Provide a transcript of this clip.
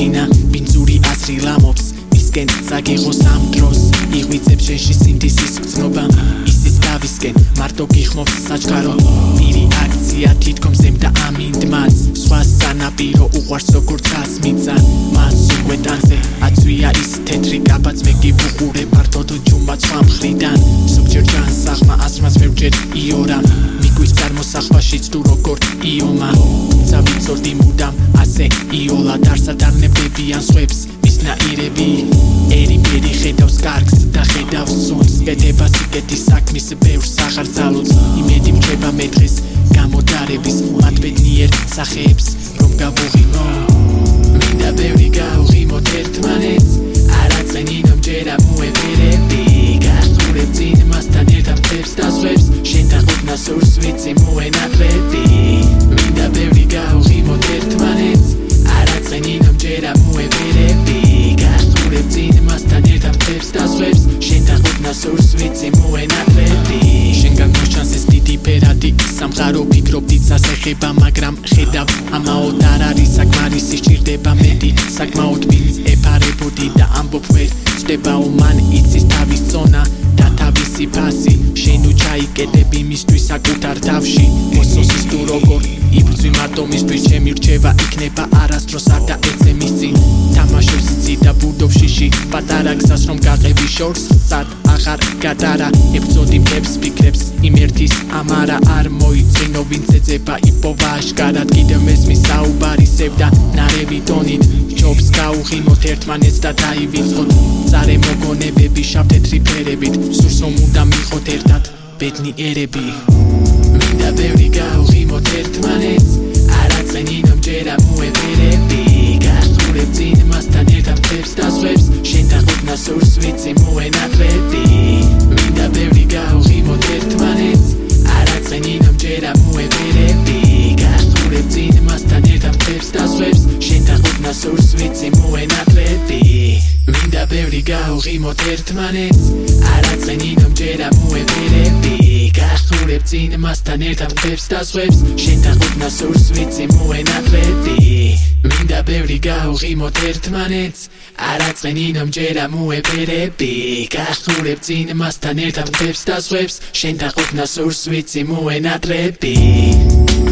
ჩინა ბინძური აზრი ლამობს ისკენ ზაგიღო სამ დროს იღვიწებს შენში სინთეზის გწნობა დავისკენ მარტო გიხმობს საჩქარო. პირი აქცია თითქოს ზემდა ამინდმაც სხვა სანაპირო უყვარს როგორც ასმიცა მას უყვეტანზე აწვია ის თეთრი კაბაც მე გიფუყურე ფართო თუ ჯუმბა სხვა მხრიდან. სუქჯერ ჯანს ახმა ასმას მევჯერ იორა. მიგვის წარმოსახვაშიც თუ როგორ იომა. ცავიცორდი მუდამ ასე იოლა დარსა დარნებებიან სხვებს მისნაირები ერი პერი ხედავს კარგს და ხედავს სუნს კეთება სიკეთი საქმის ბევრს ახარ ძალუც იმედი მჭება მე დღეს გამოდარების მათ ბედნიერ სახეებს რომ გავუღიმო. მინდა ბევრი გავუღიმოთ ერთმანეთს არა წენინო მჯერა მოეპერები გასწურებ წინ მასთან და ყოფნა სურს ვიცი მოენატრები შენგან მოჩანს ეს დიდი ფერადი სამყარო ფიქრობ დიცას ეხება მაგრამ ხედავ ამაოდ არ არის საკმარისი სჭირდება მეტი. საკმაოდ ვინც ეფარებოდი და ამბობ ვერ წდებაო მან იცის თავის ზონა და თავისი ფასი შენ უჩაიკედები მისთვის საკუთარ თავში. მოსოსის თუ როგორ იბრძვი მარტო მისთვის ჩემი რჩევა იქნება არასდროს არ დაეცე მისი თამაშობს იცი და შიში პატარა გზას რომ გაყები შორს სად აღარ გადარა. ებრძოდი მებს ფიქრებს იმერთის ამარა არ მოიცინო ვინც ეძება იპოვა აშკარად. კიდევ მესმის საუბარი სევდა ნარევი ტონით ჯობს გაუღიმოთ ერთმანეთს და დაივიწყოთ. წარე მოგონებები შავთეთრი ფერებით სურს რომ უნდა მიყოთ ერთად ბედნიერები. მინდა ბევრი გაუღიმოთ ერთმანეთს სურს ვიცი მოენატრები მინდა ბევრი გაუღიმოთ ერთმანეთს. არა წენინო მჯერა მოეპერები გასწურებ წინ მასთან ერთად ხებს და სხვებს შენ და ყოფნა სურს ვიცი მოენატრები მინდა ბევრი გაუღიმოთ ერთმანეთს. არა წენინო მჯერა მოეპერები გასწურებ წინ მასთან ერთად ხებს და სხვებს შენ და ყოფნა სურს ვიცი მოენატრები მინდა ბევრი გაუღიმოთ ერთმანეთს არა წენინო მჯერა მოეპერები გასწურებ წინ მასთან ერთად ხებს და სხვებს შენ და ყოფნა სურს ვიცი მოენატრები